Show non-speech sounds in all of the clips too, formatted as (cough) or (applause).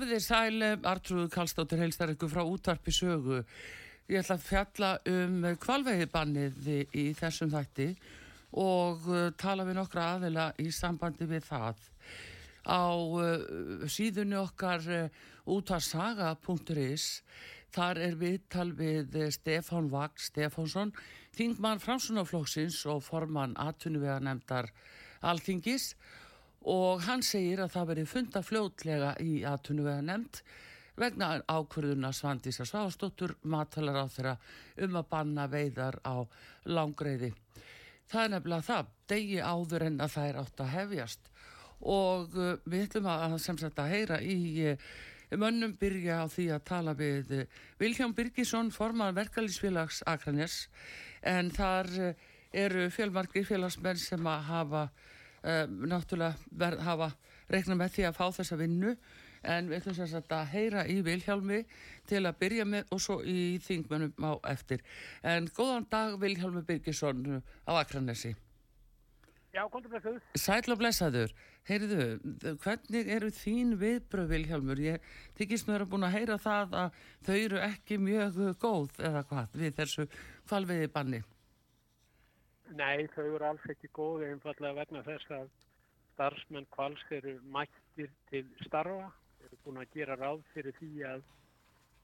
Komið þið sæl, Artrúð Kallstóttir heilstar ykkur frá útvarpi sögu. Ég ætla að fjalla um kvalvegibannið í þessum þætti og uh, tala við nokkra aðila í sambandi við það. Á uh, síðunni okkar uh, útvarsaga.is þar er viðtal við Stefán Vagn Stefánsson, þingmann Framsunaflóksins og formann aðtunni nefndar Alþingis og og hann segir að það veri funda fljótlega í aðtunuvega nefnd vegna ákverðuna Svandísa Svástóttur matalar á þeirra um að banna veiðar á langreiði. Það er nefnilega það, degi áður en að það er átt að hefjast og uh, við ætlum að sem sagt að heyra í uh, mönnum byrja á því að tala við uh, Vilján Birgisson, forman verkalýsfélags Akranés en þar eru fjölmarki félagsmenn sem að hafa náttúrulega verð, hafa reikna með því að fá þessa vinnu en við ætlum sérstaklega að heyra í Vilhjálmi til að byrja með og svo í þingmennum á eftir. En góðan dag Vilhjálmi Birgisson á Akranesi. Já, kontur blessaður. Sæl og blessaður. Heyrðu, hvernig eru þín viðbröð Vilhjálmur? Ég tyggist mér að búin að heyra það að þau eru ekki mjög góð eða hvað við þessu kvalviði banni. Nei, þau eru alls ekki góði einfallega vegna þess að starfsmenn kvals eru mættir til starfa, eru búin að gera ráð fyrir því að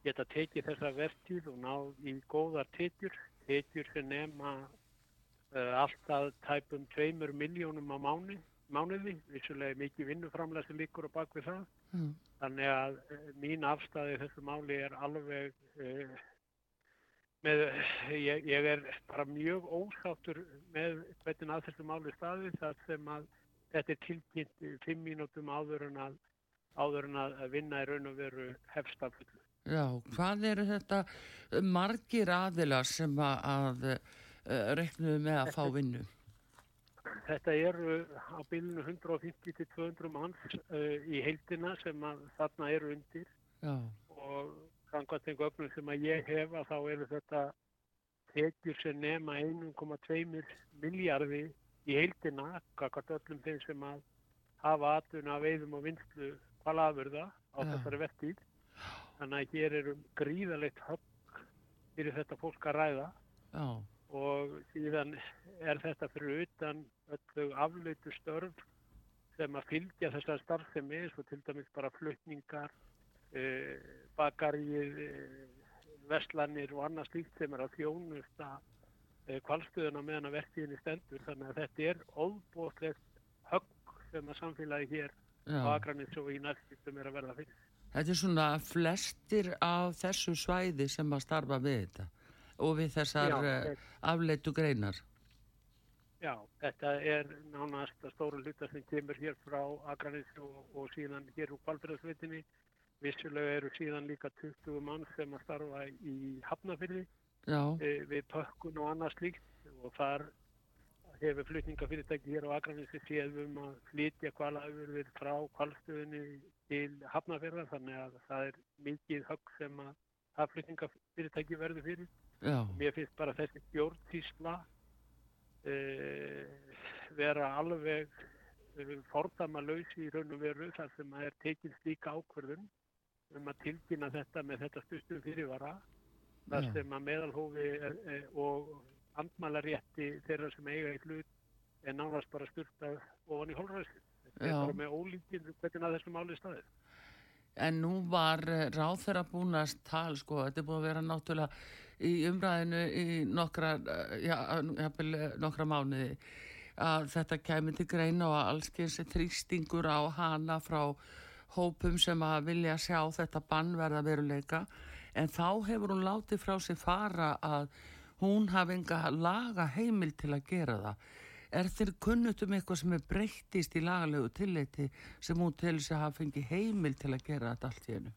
geta tekið þessa verktíð og ná í góðar tekjur, tekjur sem nefna uh, alltaf tæpum 2 miljónum á mánu, mánuði, vissulega mikið vinnuframlega sem líkur á bakvið það. Mm. Þannig að uh, mín afstæði þessu máli er alveg uh, með, ég, ég er bara mjög ósáttur með hvernig að þessu máli staði þar sem að þetta er tilkynnt fimm mínútum áður en að, áður en að vinna í raun og veru hefstafullu. Já, hvað eru þetta margir aðilar sem að, að uh, reknuðu með að fá vinnu? Þetta eru á bylunu 150-200 manns uh, í heildina sem að þarna eru undir Já. og samkvæmt einhver öfnum sem að ég hef að þá eru þetta tekjur sem nema 1,2 miljardi í heildina, kakart öllum þeim sem að hafa atuna veiðum og vinslu hvalafurða á ja. þessari vettíð. Þannig að hér eru gríðalegt högg fyrir þetta fólk að ræða ja. og síðan er þetta fyrir utan öllu afleitu störf sem að fylgja þessar starfsemi, svo til dæmis bara flutningar, Eh, bakarið, eh, vestlanir og annað slíkt sem er að þjónusta kvalstöðuna eh, meðan að verktíðinni stendur þannig að þetta er óbúslegt högg sem að samfélagi hér Já. á Akranis og í næstum er að verða fyrir. Þetta er svona flestir af þessu svæði sem að starfa við þetta og við þessar Já, afleitu greinar. Já, þetta er nánast að stóru hluta sem kemur hér frá Akranis og, og síðan hér úr kvalfjörðsvitinni Vissulega eru síðan líka 20 mann sem að starfa í Hafnafyrði e, við pökkun og annað slíkt. Og þar hefur flutningafyrirtæki hér á Akranissi séðum að flytja kvalafurðir frá kvalstöðinni til Hafnafyrða þannig að það er mikið högg sem að það flutningafyrirtæki verður fyrir. Já. Mér finnst bara þessi bjórntísla e, vera alveg e, fordama lausi í raun og veru þar sem að er tekinn slíka ákverðun um að tilkynna þetta með þetta stustum fyrirvara þar sem að meðalhófi er, er, og andmælarétti þeirra sem eiga í hlut er nánast bara styrtað ofan í hólræðslu. Þetta er bara með ólíkinn hvernig að þessu máli staðir. en nú var eh, ráð þeirra búinast tal sko, þetta er búin að vera náttúrulega í umræðinu í nokkra, eh, já, nokkra mánuði að þetta kemur til greina og allskeins þrýstingur á hana frá hópum sem að vilja sjá þetta bannverða veruleika en þá hefur hún látið frá sig fara að hún hafi enga laga heimil til að gera það. Er þér kunnut um eitthvað sem er breyttist í lagalegu tilleiti sem hún til þess að hafa fengið heimil til að gera þetta allt í hennu?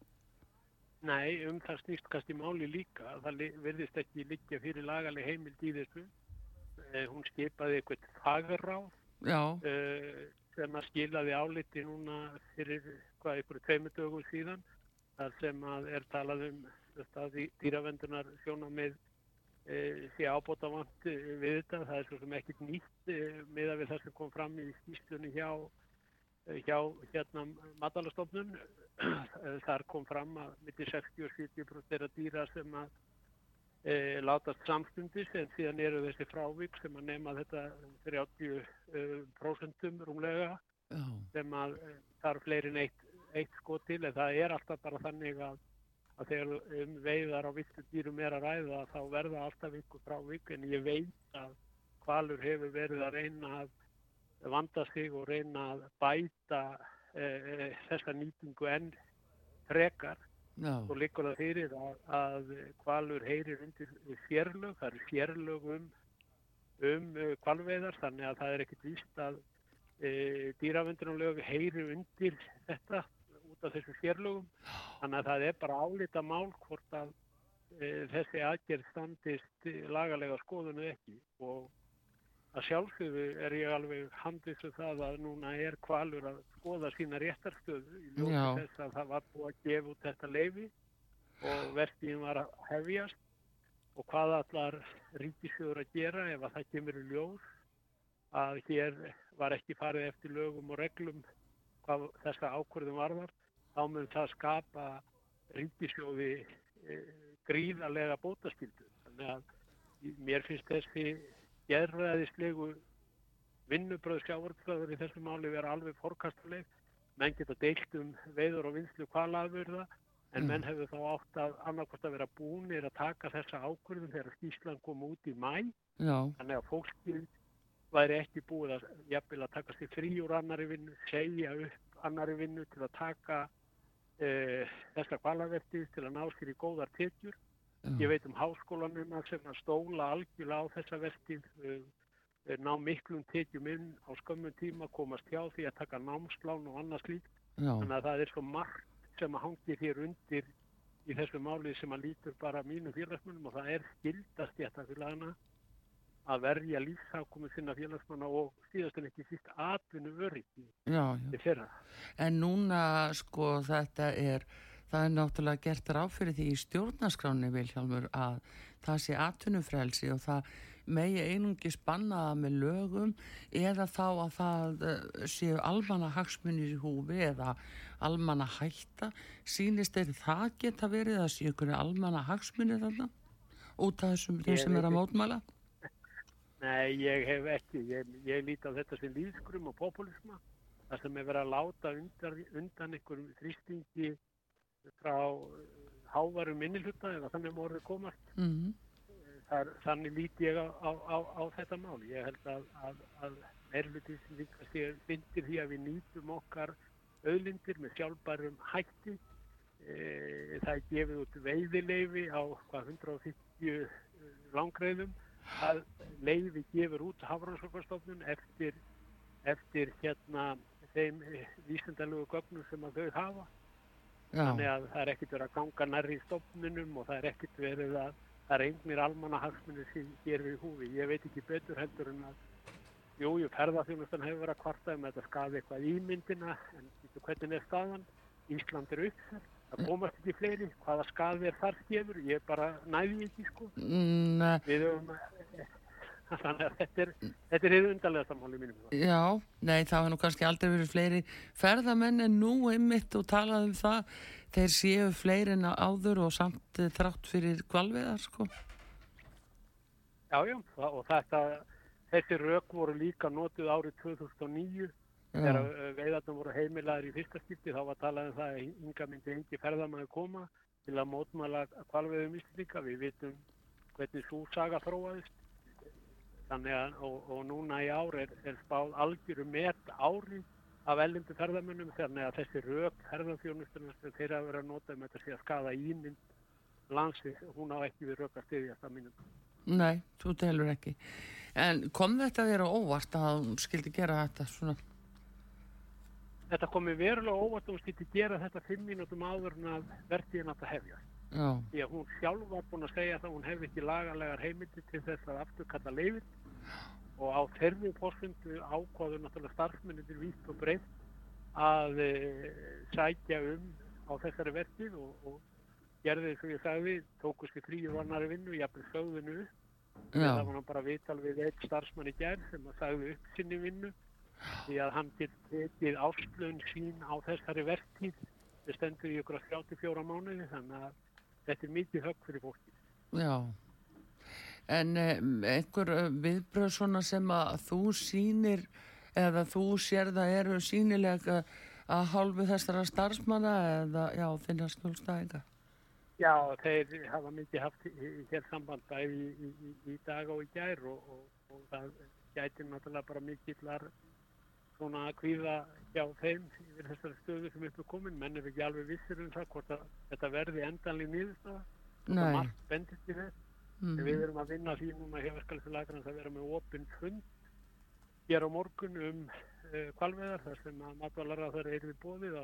Nei, um það snýst kannski máli líka. Það verðist ekki líka fyrir lagaleg heimil í þessu. Eh, hún skipaði eitthvað fagráð eh, sem að skilaði áliti núna fyrir hvað ykkur tveimur dögum síðan þar sem að er talað um dýravendunar sjóna með e, sé ábóta vant e, við þetta. Það er svo sem ekkit nýtt e, með að við það sem kom fram í skýstunni hjá, e, hjá hérna matalastofnun. (clears throat) Þar kom fram að mitt í 60-70% þeirra dýra sem að e, látast samstundis en síðan eru þessi frávík sem að nefna þetta 30% e, rúmlega oh. sem að þarf fleirin eitt, eitt sko til en það er alltaf bara þannig að að þegar um veiðar á viltu dýrum er að ræða þá verða alltaf ykkur frá ykkur en ég veit að hvalur hefur verið að reyna að vanda sig og reyna að bæta e, e, þessa nýtingu enn frekar. Og líkur það fyrir að, að hvalur heyrir undir fjörlög, það eru fjörlög um, um hvalveiðar þannig að það er ekkit víst að e, dýravendunarlög heyrir undir þetta út af þessu fjarlögum. Þannig að það er bara álita mál hvort að e, þessi aðgerð standist lagalega skoðunu ekki. Og að sjálfsögðu er ég alveg handlisum það að núna er kvalur að skoða sína réttarstöðu í ljótu þess að það var búið að gefa út þetta leifi og verðtíðin var að hefjast og hvað allar ríkisjóður að gera ef að það kemur í ljós að hér var ekki farið eftir lögum og reglum hvað þessa ákvörðum varðar þá mun það skapa ríkisjóði e, gríðarlega bótaskildu. Þannig að mér finnst þessi gerðræðislegu vinnubröð sjávartflöður í þessu máli vera alveg fórkastuleg. Menn geta deilt um veiður og vinslu hvalaafurða en mm. menn hefur þá átt að annarkost að vera búinir að taka þessa ákvörðum þegar Ísland kom út í mæ. Já. Þannig að fólkið væri ekki búið að, að taka sér frí úr annari vinnu, segja upp annari vinnu til að taka e, þessar balavertið til að ná sér í góðar tekjur. Ég veit um háskólanum sem að stóla algjörlega á þessa vertið, e, ná miklum tekjum inn á skömmun tíma, komast hjá því að taka námslán og annars líkt. Þannig að það er svo margt sem að hangir hér undir í þessu máli sem að lítur bara mínu félagsmunum og það er skildast í þetta félagana að verja lífsákomi sinna félagsmanna og síðast en ekki síst atvinnu öryggi til fyrra. En núna sko þetta er, það er náttúrulega gert ráð fyrir því í stjórnaskráni Vilhjálmur að það sé atvinnufrelsi og það megi einungi spannaða með lögum eða þá að það eh, séu almanna hagsmunir í húfi eða almanna hætta. Sýnist er það geta verið að séu ykkur almanna hagsmunir þarna út af þessum sem er að mótmæla? Nei, ég hef ekki. Ég, ég líti á þetta sem líðskrum og populisma. Það sem er verið að láta undan, undan einhverjum þrýstingi frá eh, hávarum minnilhutta eða þannig að morðu komast. Mm -hmm. Þar, þannig líti ég á, á, á, á þetta mál. Ég held að, að, að sé myndir því að við nýtum okkar auðlindir með sjálfbærum hætti. E, það er gefið út veiðileifi á hvað 150 langreðum að leiði gefur út Hafrannsóknarstofnun eftir, eftir hérna þeim vísendalögu gögnum sem að þau hafa. Já. Þannig að það er ekkert verið að ganga nærri í stofnunum og það er ekkert verið að það er einnig almanna hagsmunni sem ger við húfi. Ég veit ekki betur heldur en að jújú, ferðarþjónustan hefur verið að kvarta um að þetta skafi eitthvað ímyndina en hvernig er staðan? Ísland er uppsett það komast ekki fleiri, hvaða skadi er þar skefur, ég er bara næði ekki sko mm, við höfum (laughs) þannig að þetta er þetta er undarlega samháli mínum Já, nei það hefur nú kannski aldrei verið fleiri ferðamenn en nú einmitt og talað um það, þeir séu fleiri en áður og samt þrátt fyrir kvalviðar sko. Já, já, og þetta þessi rauk voru líka notið árið 2009 Þegar uh, veiðarnir voru heimilaður í fyrsta skipti. Þá var talað um það að ynga myndi engi ferðamæði koma til að mótmæla kvalveðum íslíka. Við vitum hvernig svo saga þróaðist. Þannig að, og, og núna í ár er, er spáð algjörum met ári af ellindu ferðamönnum þannig að þessi rauk ferðarþjónustunum sem þeirra verið að nota um þetta sé að skada ímynd landsins, hún á ekki við rauk að styðjast að mínum. Nei, þú telur ekki. En kom þetta þér á óvart að hún skildi gera þetta svona? Þetta komi verulega óvart að hún skildi gera þetta fimm mínútum áður en að verðtíðin að hefja. Já. Því að hún sjálf var búin að segja að hún hefði ekki lagarlegar heimildi til þess að afturkalla leifin og á þeirri fórstundu ákváður náttúrulega starfsmyndir vítt og breytt að e, sækja um á þessari verkið og, og gerði þess að ég sagði tóku skil fríu vannari vinnu, ég hafði sögðinu það var bara vital við eitt starfsmann í gerð sem að sagði upp sinni vinnu. Því að hann getið áslun sín á þessari verkið það stendur í okkur að 34 mánuði þannig að þetta er mikið högg fyrir fólki Já En einhver eh, viðbröð svona sem að þú sínir eða þú sér það eru sínilega að hálfu þessara starfsmanna eða já, þinna skjólstæðinga? Já, þeir hafa mikið haft hér samband bæði í, í, í dag og í gær og, og, og það gæti náttúrulega bara mikillar svona að kvíða hjá þeim yfir þessari stöðu sem upp er komin. Menn er ekki alveg vissir um það hvort að þetta verði endanlega nýðustöða og margt bendist í þess Mm. Við erum að vinna því núna hjá verkefælislegrans að vera með opinn fund hér á morgun um uh, kvalveðar þar sem að matvalara þar er við bóðið á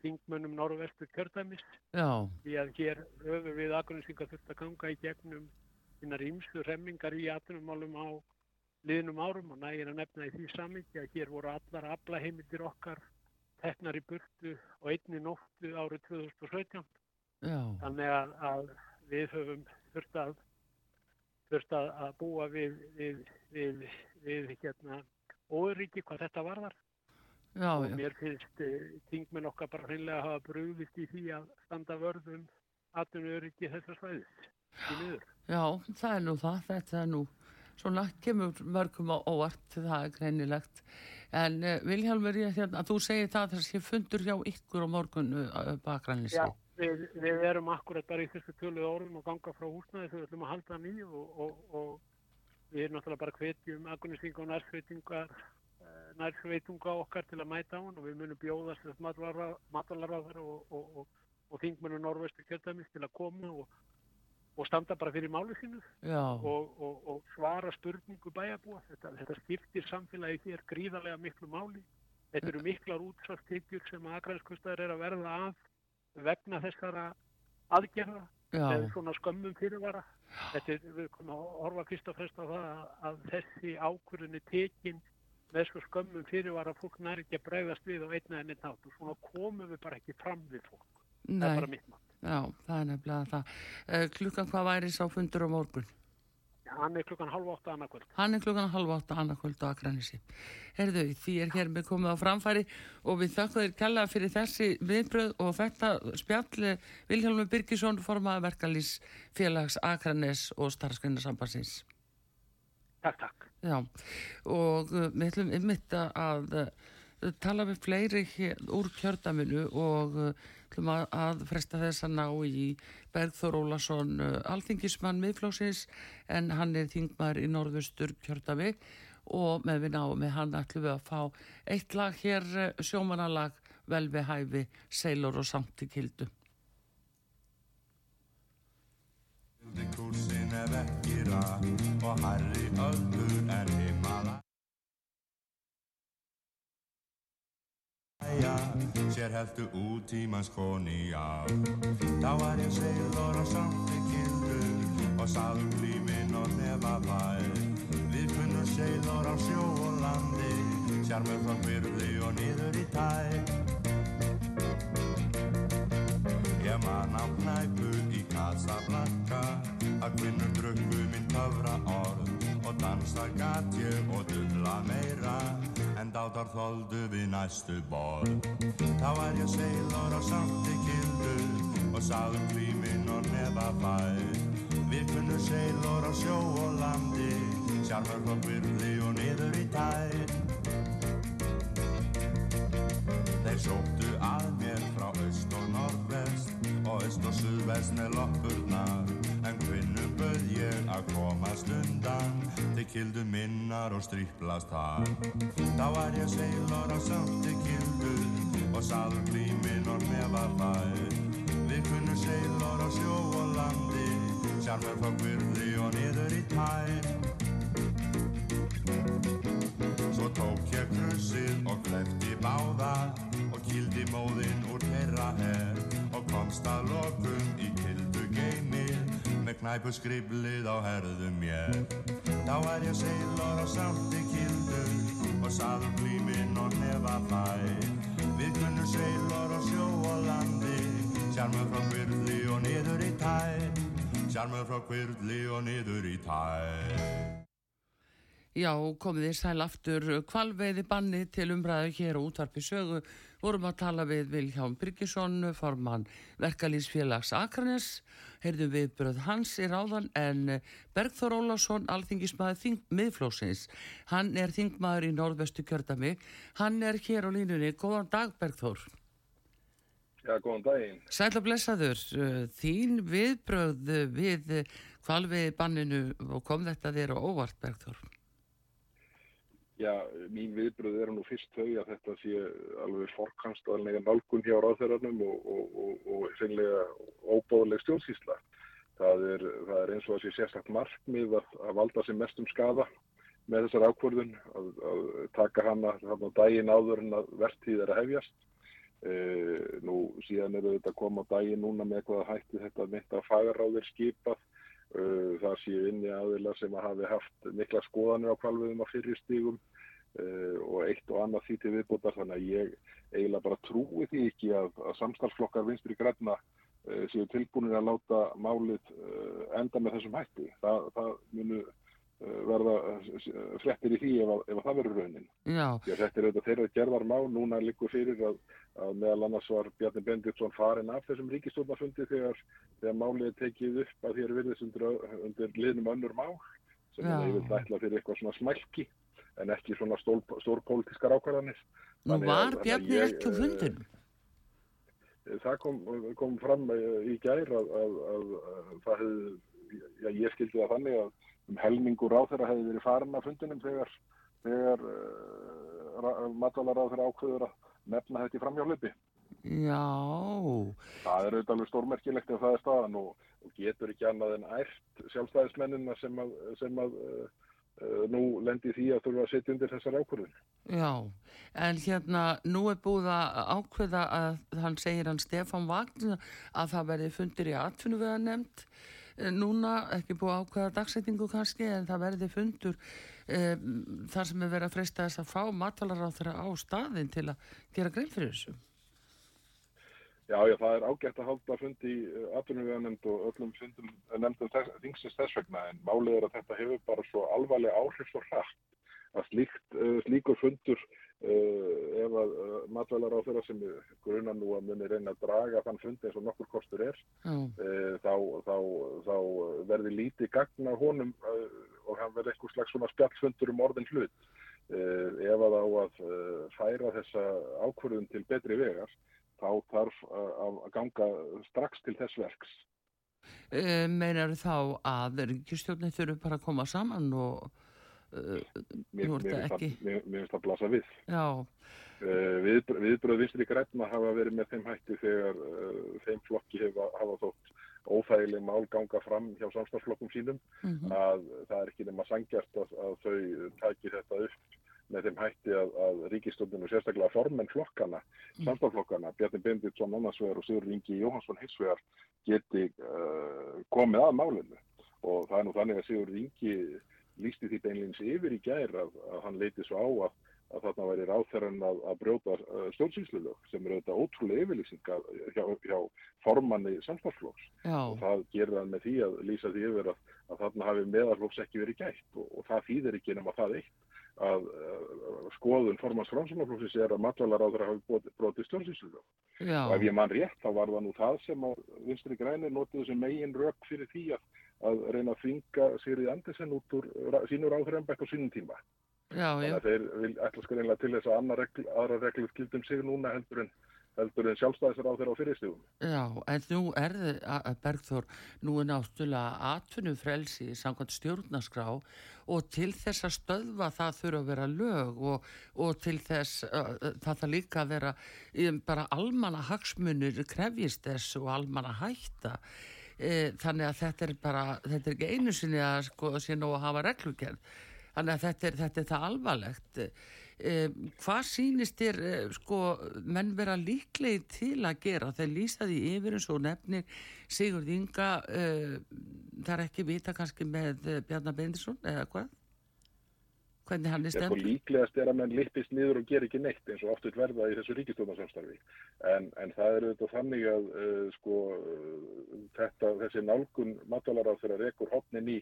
þingmönnum norðvestur kjördæmis því að hér höfum við aðgrunnsyngar þurft að ganga í gegnum þínar ímslu remmingar í aðtunumálum á liðnum árum og nægir að nefna í því samvikið að hér voru allar aflaheimildir okkar teknar í burtu og einni nóttu árið 2017 Já. þannig að, að við höfum þurft að, þurft að, að búa við, við, við, við hérna, óuríki hvað þetta varðar já, og mér finnst þingmenn uh, okkar bara hreinlega að hafa brúðist í því að standa vörðum aðunuriki þessar svæðis í niður. Já, það er nú það, þetta er nú svona kemur mörgum á óvart, það er greinilegt en uh, Vilhelmur, ég, hérna, þú segir það að það sé fundur hjá ykkur á morgunu uh, bakgrænlisi. Við, við erum akkurat bara í þessu töluð orðum og ganga frá húsnaði þegar við ætlum að halda hann í og, og, og við erum náttúrulega bara hvetjum agunistinga og nærsveitingar eh, nærsveitunga okkar til að mæta á hann og við munum bjóðast matvalarraður og, og þingmennu Norvestu kjöldæmis til að koma og standa bara fyrir málu sínu og svara spurningu bæjarbúa. Þetta, þetta skiptir samfélagi hér gríðarlega miklu máli. Þetta eru miklar útsvartekjur sem aðgrænskustar er að verða af vegna þessara aðgerða með svona skömmum fyrirvara þetta er, við komum að horfa fyrst og fremst á það að, að þessi ákvörðinni tekin með svo skömmum fyrirvara fólk næri ekki að bregðast við á einna en einn nátt og svona komum við bara ekki fram við fólk Nei. það er bara mitt mann Já, það er nefnilega það. Uh, klukkan hvað væri sá fundur á morgun? Hann er klukkan halv átta annarkvöld. Hann er klukkan halv átta annarkvöld á Akranissi. Herðu, því er hér með komið á framfæri og við þakka þér kella fyrir þessi viðbröð og þetta spjalli Vilhelmur Birgisson formaði verkalýs félags Akranis og starfskrinarsambansins. Takk, takk. Já, og uh, við ætlum ymmit að uh, tala við fleiri hér úr kjördaminu og uh, að, að fresta þess að ná í Bergþór Ólason uh, alþingismann miðflóksins en hann er þingmar í norðustur kjördavi og með við náum með hann ætlum við að fá eitt lag hér uh, sjómanalag vel við hæfi Seilor og Samti Kildu Kursin er vekkira og harri öldur en himala Jæja, sér heldu út í manns koni á Þá var ég seilor og samt kildu og sagðum lífin og nefa bæ Við kunnum seilor á sjó og landi Sjarmur frá byrði og niður í tæ Ég man á knæpu í Casablanca að kvinnur drökku minn töfra orð og dansa gatju og dubla meira en dátar þóldu við næstu ból þá var ég seilor og sátti kildu og sáðum klímin og nefa bæ við kunnum seilor á sjó og landi sjálfur hlokk virði og niður í tæ Þeir sóttu að mér frá aust og norðvest og aust og suðvest með loppurnar en kvinnum böð ég að komast undan þeir kildu minnar og stríplast þar. Þá var ég seilor á samti kildu og saður klímin og nefa fær Við kunnum seilor á sjó og landi Sjarmur frá kvirði og niður í tær knæpu skriblið á herðum ég Þá er ég seilor á samti kildu Og saður klímin og nefa fær Við kunnum seilor á sjó og landi Sjarmur frá kvirli og niður í tær Sjarmur frá kvirli og niður í tær Já, komið þér sæl aftur kvalveiði banni til umræðu hér á útvarpi sögu. Vorum að tala við Vilján Byrkisson, formann verkalýsfélags Akranes. Heyrðum við bröð hans í ráðan en Bergþór Ólásson, alþingismæður þing miðflósins. Hann er þingmaður í norðvestu kjördami. Hann er hér á línunni. Góðan dag Bergþór. Já, góðan daginn. Sæl að blessaður, þín viðbröð við kvalveiði banninu og kom þetta þér á óvart, Bergþór? Já, mín viðbröð er nú fyrst þau að þetta sé alveg forkanstaðanlega nálgun hjá ráðherranum og, og, og, og senlega óbáðuleg stjórnsýsla. Það er, það er eins og að sé sérstaklega markmið að, að valda sem mestum skada með þessar ákvörðun, að, að taka hana þarna daginn áður en að verðtíð er að hefjast. Uh, nú síðan eru þetta að koma á daginn núna með eitthvað að hætti þetta mynd að fagaráðir skipað uh, það séu inni aðila sem að hafi haft mikla skoðanir á kvalviðum á fyrir stígum uh, og eitt og annað því til viðbútar þannig að ég eiginlega bara trúi því ekki að, að samstarflokkar vinstri græna séu tilbúinir að láta málið enda með þessum hætti. Það, það munu verða frettir í því ef, ef að það verður raunin. Þetta er auðvitað þeirra gerðar má, núna líkur fyrir að, að meðal annars var Bjarni Benditsson farin af þessum ríkistofnafundi þegar, þegar málið tekið upp að þér virðist undir, undir liðnum önnur mál sem er yfirlega ætla fyrir eitthvað svona smælki en ekki svona stórpolítiskar ákvarðanir. Nú var Bjarni ekki á fundunum? Það kom, kom fram í gær að, að, að það hefði, já ég skildi það þannig að um helmingur ráþeira hefði verið farin af fundunum þegar, þegar uh, matvalarráþeira ákveður að nefna þetta í framhjálpi. Já. Það er auðvitað alveg stórmerkilegt ef það er staðan og, og getur ekki annað en ært sjálfstæðismennina sem að, sem að uh, uh, nú lendir því að þurfa að setja undir þessar ákveðun. Já, en hérna nú er búið að ákveða að hann segir hann Stefan Vagn að það verði fundir í atvinnu við að nefnd núna, ekki búið ákveða dagsetningu kannski, en það verði fundur e, þar sem er verið að freysta þess að fá matalaráð þeirra á staðin til að gera grein fyrir þessu. Já, já, það er ágætt að halda fundi í atvinnuveganemnd og öllum fundum nefndum þingsins þess vegna, en málið er að þetta hefur bara svo alvarlega áhrif svo hrætt að slíkt, uh, slíkur fundur uh, ef að uh, matvælar á þeirra sem grunna nú að muni reyna að draga þann fundi eins og nokkur kostur er mm. þá, þá, þá verði lítið gagna honum og hann verði eitthvað slags svona spjallfundur um orðin hlut ef að á að færa þessa ákvörðun til betri vegar þá þarf að ganga strax til þess verks Meinar þá að ríkistjórnir þurfu bara að koma saman og Uh, mér finnst það blasa við Já. uh, við, viðbröð vinstri græna hafa verið með þeim hætti þegar uh, þeim flokki hefa, hafa þótt óþægileg mál ganga fram hjá samstagsflokkum sínum mm -hmm. að það er ekki nema sangjart að, að þau tæki þetta upp með þeim hætti að, að ríkistöndinu sérstaklega formenn flokkana, mm. samstagsflokkana Bjarni Benditsson annarsvegar og Sigur Ingi Jóhansson hissvegar geti komið að málinu og það er nú þannig að Sigur Ingi lísti því beinleins yfir í gær að, að hann leiti svo á að, að þarna væri ráþæran að, að brjóta uh, stjórnsýnslulög sem eru auðvitað ótrúlega yfirlýsing hjá, hjá formanni samstagsflóks og það gerir hann með því að lýsa því yfir að þarna hafi meðarflóks ekki verið gætt. Og, og það þýðir ekki nema það eitt að skoðun formans framsóknarflóksins er að matvælaráður hafi brotið stjórnsýnslulög og ef ég mann rétt þá var það nú það sem að vinstri grænir notiðu sem megin rök fyrir því að að reyna að þvinga Sigriði Andersen út úr sínur áþrembæk á sínum tíma. Já, Þannig að þeir vil ætla skurðinlega til þess að regl, aðra reglur gildum sig núna heldur en heldur en sjálfstæðisar á þeirra á fyrirstíðum. Já, en nú er þið, Bergþór, nú er náttúrulega atvinnum frelsi samkvæmt stjórnaskrá og til þess að stöðva það þurfa að vera lög og, og til þess uh, það það líka að vera um, bara almanna hagsmunir krefjist þess og almanna hætta þannig að þetta er bara, þetta er ekki einu sinni að sko að sé nú að hafa reglugjörð þannig að þetta er, þetta er það alvarlegt. Eh, hvað sýnist þér eh, sko menn vera líklegi til að gera? Þeir lýsaði yfir eins og nefnir Sigurd Inga það er ekki vita kannski með Bjarnar Bendisson eða hvað hvernig hann er stemt sko, líklegast er að menn lippist niður og ger ekki neitt eins og oft vil verða í þessu ríkistofnarsamstarfi en, en það er auðvitað þannig að uh, sko þetta, þessi nálgun matvalar á þeirra rekur hopnin í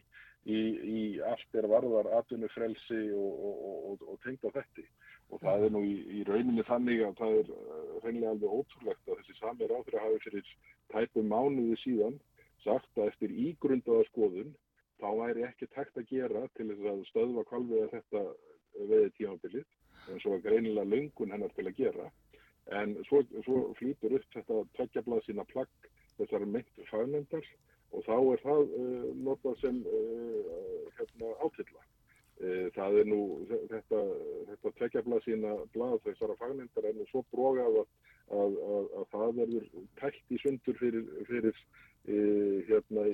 í, í allt er varðar atvinnufrelsi og, og, og, og tengt á þetta og það er nú í, í rauninni þannig að það er uh, reynilega alveg ótrúlegt að þessi sami ráður hafi fyrir tæpum mánuði síðan sagt að eftir ígrundaða skoðun þá væri ekki tækt að gera til þess að stöðva kvalviða þetta veði tímabilið en svo er greinilega löngun hennar til að gera en svo, svo flýtur upp þetta tveggjablað sína plagg þessar myndu fagnendar og þá er það uh, notað sem uh, hérna, átilla. Uh, það er nú, þetta, þetta tveggjaflað sína blað þessara fagnindar er nú svo brogað að, að, að, að það verður tætt í sundur fyrir, fyrir, hérna,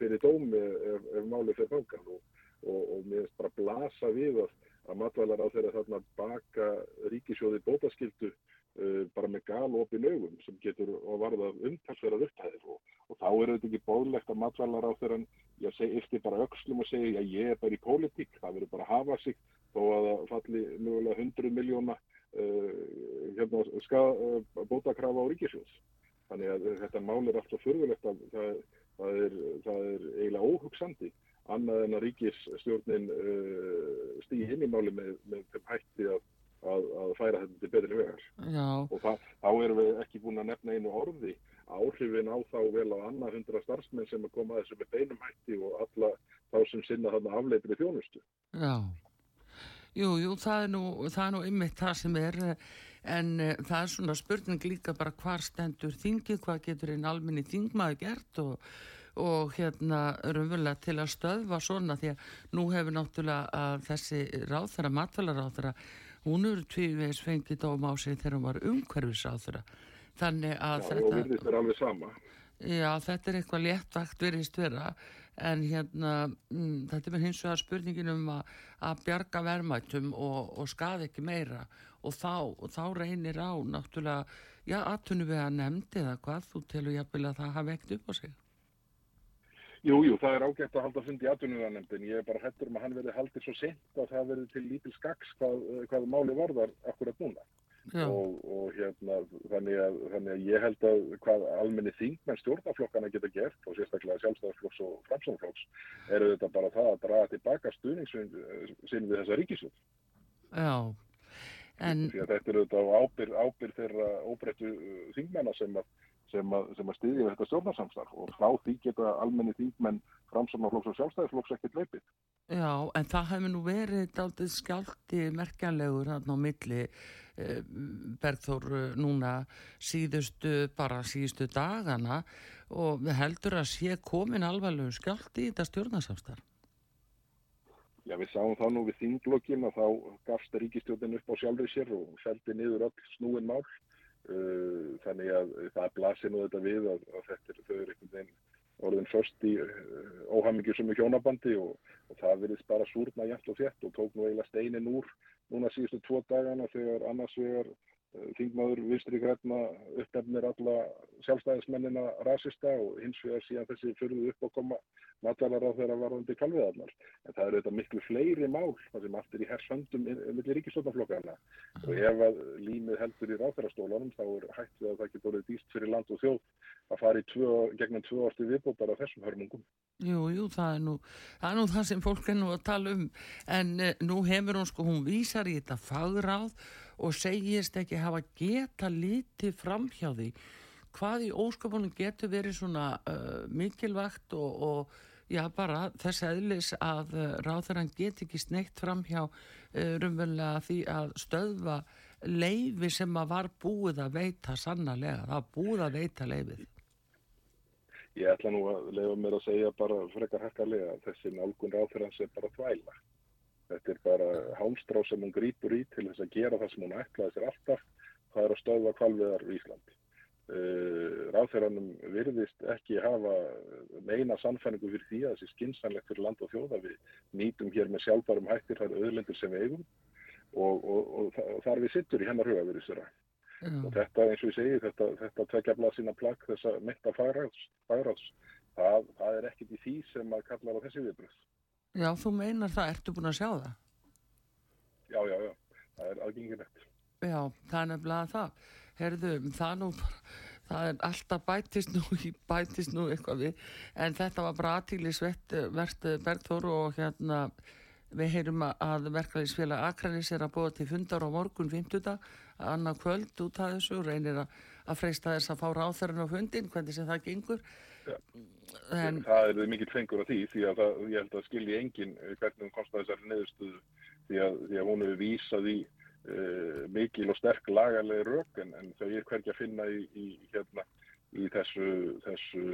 fyrir dómi ef, ef máli fyrir fangan og, og, og mér finnst bara blasa við að matvælar á þeirra þarna baka ríkisjóði bótaskildu Uh, bara með galopin augum sem getur að varða umtalsverðar upphæðir. Og, og þá er þetta ekki bóðlegt að matvælar á þeirra ég segi eftir bara aukslum og segja ég er bara í pólitík, það verður bara að hafa sig þó að það falli mögulega 100 miljóna hérna, uh, bótakrafa á ríkisjóðs þannig að þetta mál er alltaf förðulegt að það, það, er, það er eiginlega óhugsandi annað en að ríkisstjórnin uh, stýði inn í máli með, með þeim hætti að að, að færa þetta til betri vegar. Og það, þá erum við ekki búin að nefna einu orði. Áhrifin á þá vel á annað hundra starfsmenn sem að koma að þessu með beinum hætti og alla þá sem sinna þarna afleitri þjónustu. Já Jú, jú, það er nú, það er nú ymmið það sem er en uh, það er svona spurning líka bara hvar stendur þingi, hvað getur einn alminni þingmaði gert og, og hérna raunverulega til að stöðva svona því að nú hefur náttúrulega þessi ráþara, matfælaráþara hún eru tvívegis fengið dóm á sig þegar hún var umhverfisáþura þannig að já, þetta já, þetta er eitthvað léttvakt verist vera en hérna mm, þetta er með hins vegar spurningin um að, að bjarga vermættum og, og skadi ekki meira og þá, og þá reynir á náttúrulega, já, aðtunum við að nefndi eða hvað, þú telur jáfnvel að það hafa ekkert upp á sig Jú, jú, það er ágætt að halda fund í atvinnuðanemndin. Ég er bara hættur um að hann verði haldið svo sent að það verði til lítil skaks hvað, hvað máli varðar akkurat núna. Og, og hérna, þannig að, þannig að ég held að hvað almenni þingmenn stjórnaflokkana geta gert og sérstaklega sjálfstæðarflokks og framsónflokks eru þetta bara það að draga tilbaka stuðningssinn við þessa ríkisjóð. Já, en... Þetta er þetta á ábyrð, ábyrð þeirra óbreyttu þingmennar sem að sem að, að styðja þetta stjórnarsamstarf og frá því geta almenni þingmenn framsamnaflokks og sjálfstæðisflokks ekkert leipið. Já, en það hefur nú verið aldrei skjálti merkjanlegur hann á milli eh, Bergþór eh, núna síðustu, bara síðustu dagana og heldur að sé komin alvarlegu skjálti í þetta stjórnarsamstarf. Já, við sáum þá nú við þinglokkin að þá gafst ríkistjórnin upp á sjálfur sér og seldi niður öll snúin mál Uh, þannig að það blasir nú þetta við að, að þetta er þau eru einhvern veginn orðin först í óhamingi sem er hjónabandi og, og það verðist bara súrna jæmt og þett og tók nú eiginlega steinin úr núna síðustu tvo dagana þegar annars vegar Þingmaður vinstri græna uppnefnir alla sjálfstæðismennina rasista og hins vegar síðan þessi fyrir upp að koma matvalar á þeirra varðandi kalviðarnar. En það eru þetta miklu fleiri mál sem allt er í hersöndum millir ríkistofnaflokkana og ef að límið heldur í ráþærastólanum þá er hægt við að það getur orðið dýst fyrir land og þjóð að fara í tvö, gegnum tvö ástu viðbótar af þessum hörmungum. Jú, jú, það er nú það, er nú það sem fólk er nú að tala um en eh, nú hefur hún sko, hún vísar í þetta fagráð og segist ekki hafa geta lítið fram hjá því hvað í óskapunum getur verið svona uh, mikilvægt og, og já bara þess aðlis að uh, ráðarann get ekki sneitt fram hjá uh, rumvöldlega því að stöðva leifi sem að var búið að veita sannarlega, það var búið að veita leifið. Ég ætla nú að lefa mér að segja bara frekar hækkarlega að þessi nálgun ráðarann sem bara þvæla. Þetta er bara hámstrá sem hún grýpur í til þess að gera það sem hún ætlaði sér alltaf, það er að stöðva kvalviðar í Íslandi. Uh, ráðherranum virðist ekki hafa meina sannfæningu fyrir því að þessi skinsanlegt fyrir land og þjóða við nýtum hér með sjálfbærum hættir þar auðlendur sem við eigum og, og, og, og þar við sittur í hennar huga virðist þeirra mm. og þetta eins og ég segi þetta, þetta tvekja blað sína plagg þessa metta fagráðs það, það er ekkit í því sem að kalla á þessi viðbröð Já, þú meinar það, ertu búin að sjá það? Já, já, já, það er aðgengilegt Já, það er nefnilega það herðu, það nú það er alltaf bætist nú bætist nú eitthvað við en þetta var bara aðtílisvert verðt Bergþóru og hérna við heyrum að verkefælisfélag Akranis er að búa til fundar á morgun 50. annar kvöld út af þessu reynir að freysta þess að fá ráþarinn á fundin hvernig sem það gengur. En, Það er mikill fengur á því því að það, ég held að skilji engin hvernig hún komst að þessari neðustuðu því því að hún hefur vísað í uh, mikil og sterk lagarlega rauk en, en þau er hverja að finna í, í, hérna, í þessu, þessu,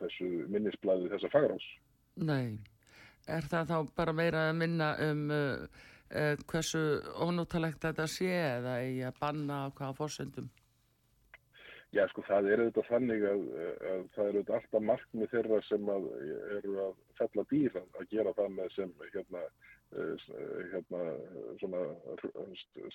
þessu minnisblæði þessa fagrás. Nei, er það þá bara meira að minna um uh, uh, hversu ónúttalegt þetta sé eða í að banna á hvaða fórsendum? Já, sko, það er auðvitað þannig að, að það er auðvitað alltaf markmið þeirra sem að eru að fella dýr að gera það með sem hérna Eh, hérna, svona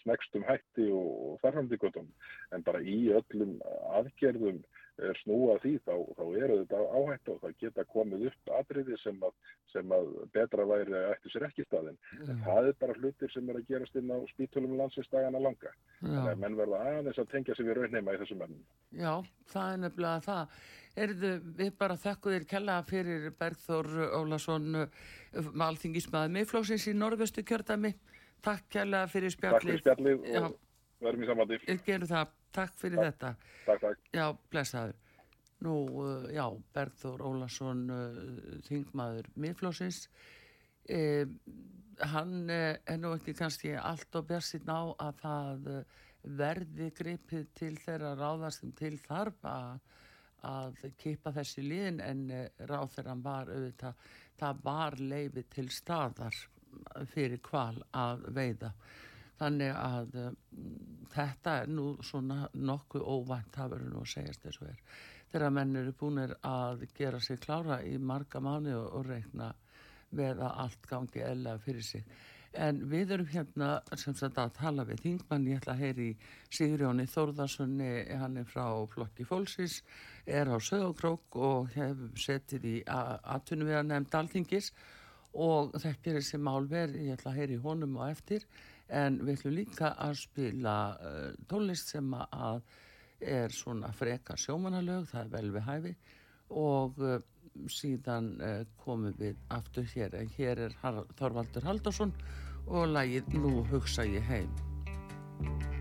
snegstum hætti og þarfamdíkotum en bara í öllum aðgerðum er snúa því þá, þá eru þetta áhætt og það geta komið upp atriði sem að, sem að betra væri að eftir sér ekki staðin mm. en það er bara hlutir sem er að gerast inn á spítulum landsinsdagana langa þannig að menn verða aðeins að tengja sig við raunheima í þessum mennum Já, það er nefnilega það Erðu við bara þakku þér kella fyrir Bergþór Ólason malþingismæði meðflóksins í norðvöstu kjördami. Takk kella fyrir spjallið. Takk fyrir spjallið verðum í samvæti. Gerum það. Takk fyrir takk. þetta. Takk, takk. Já, blessaður. Nú, uh, já, Bergþór Ólason uh, þingmaður meðflóksins. Eh, hann eh, er nú ekki kannski allt og björnsinn á að það verði gripið til þeirra ráðastum til þarf að að kipa þessi liðin en eh, ráð hann var auðvitað, það var leiði til staðar fyrir kval að veiða þannig að um, þetta er nú svona nokkuð óvænt það verður nú að segjast þessu er. Þegar menn eru búinir að gera sig klára í marga mánu og, og reikna með að allt gangi eða fyrir sig. En við erum hérna sem sagt að tala við Þingmann, ég ætla að heyri Sigurjóni Þórðarssoni, hann er frá Flokki Fólksins, er á Söðokrók og hefur setið í aðtunum við að nefnd alþingis. Og er þessi málverð, ég ætla að heyri honum og eftir en við ætlum líka að spila uh, tónlist sem að er svona freka sjómanalög, það er vel við hæfi. Og uh, síðan uh, komum við aftur hér. En hér er Þorvaldur Haldarsson og lagið Nú hugsa ég heim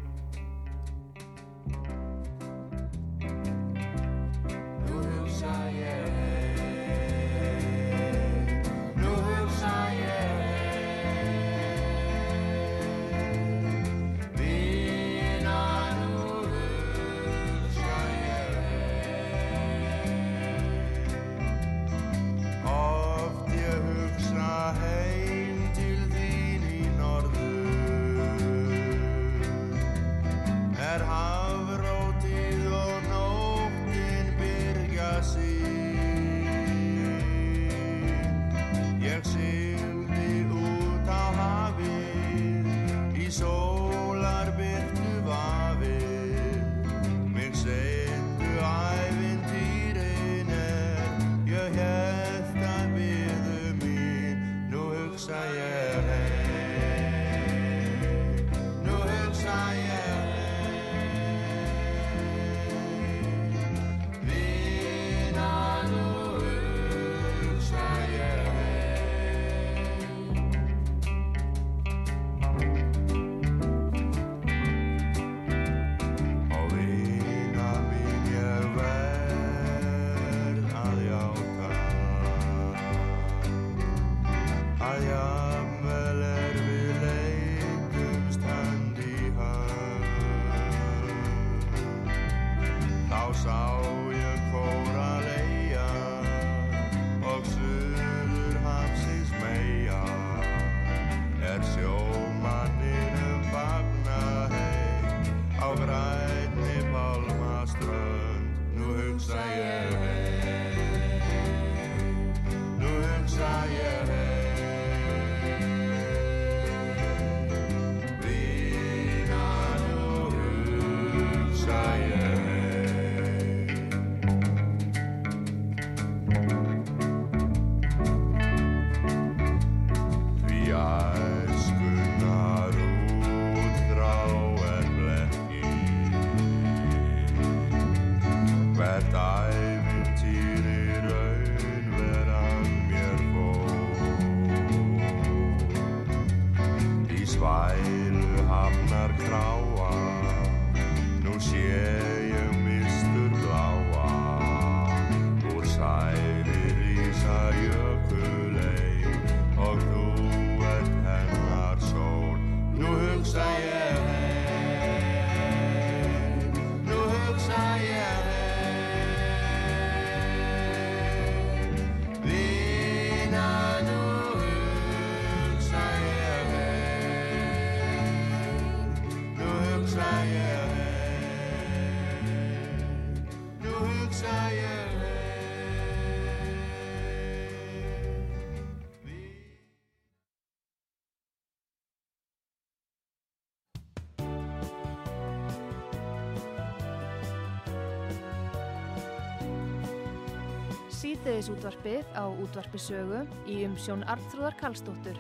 Síðdeðis útvarpið á útvarpisögu í umsjón Arnþróðar Karlsdóttur.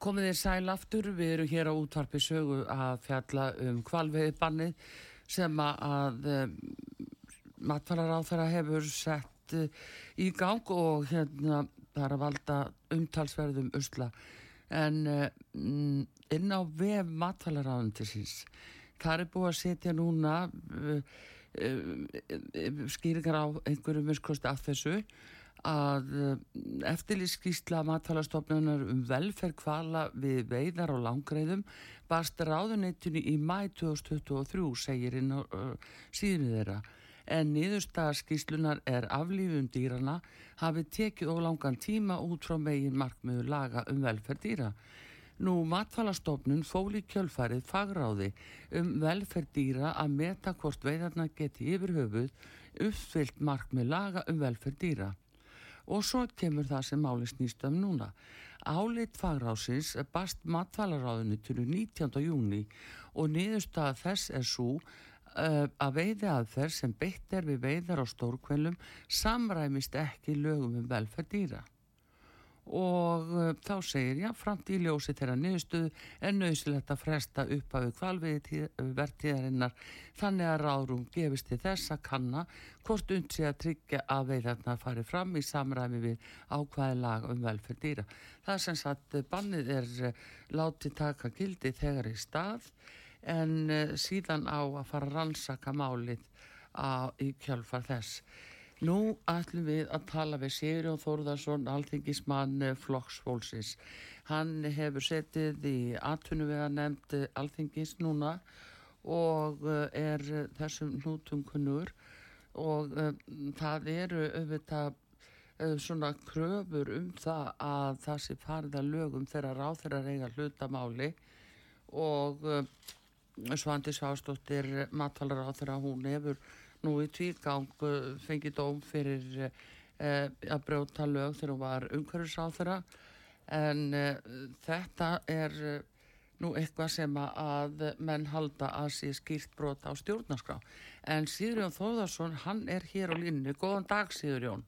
Komið þið sæl aftur, við erum hér á útvarpi sögu að fjalla um kvalveiðbannið sem að um, matfælar á þeirra hefur sett uh, í gang og hérna að valda umtalsverðum usla. En uh, inn á vef matfælaráðundisins, það er búið að setja núna uh, skýringar á einhverju miskosti af þessu að eftirlýskísla matfælastofnunar um velferð kvala við veiðar og langreiðum barst ráðuneytinu í mæ 2023 segir inn á síðinu þeirra en niðurstaðarskíslunar er aflífum dýrana hafi tekið og langan tíma út frá megin markmiður laga um velferð dýra. Nú matfælastofnun fóli kjölfarið fagráði um velferð dýra að meta hvort veiðarna geti yfir höfuð uppfyllt markmið laga um velferð dýra. Og svo kemur það sem máli snýst um núna. Álit fagrásins bast matfælaráðinu til 19. júni og niðurstaða þess er svo uh, að veiði aðferð sem beitt er við veiðar á stórkvelum samræmist ekki lögum um velferð dýra. Og uh, þá segir, já, framt í ljósi þeirra niðurstuðu er nöðsilegt að fresta upp af verðtíðarinnar þannig að ráðrúm gefist til þess að kanna hvort und sé að tryggja að veiðarna fari fram í samræmi við ákvæði lag um velferð dýra. Það er sem sagt bannið er uh, látið taka gildi þegar í stað en uh, síðan á að fara að rannsaka málið á, í kjálfar þess. Nú ætlum við að tala við Sigurjón Þórðarsson, alþingismann Flokksfólksins. Hann hefur setið í atvinnuvega nefnd alþingis núna og er þessum nútum kunnur og það eru auðvitað svona kröfur um það að það sé farið að lögum þegar ráð þeirra reyga hlutamáli og Svandi Svástóttir matvalar á þeirra hún hefur nú í tvígang fengið dóm fyrir uh, að brjóta lög þegar hún var umhverfisáþara en uh, þetta er uh, nú eitthvað sem að menn halda að sé skýrt brota á stjórnarskrá. En Sigurjón Þóðarsson hann er hér á línni, góðan dag Sigurjón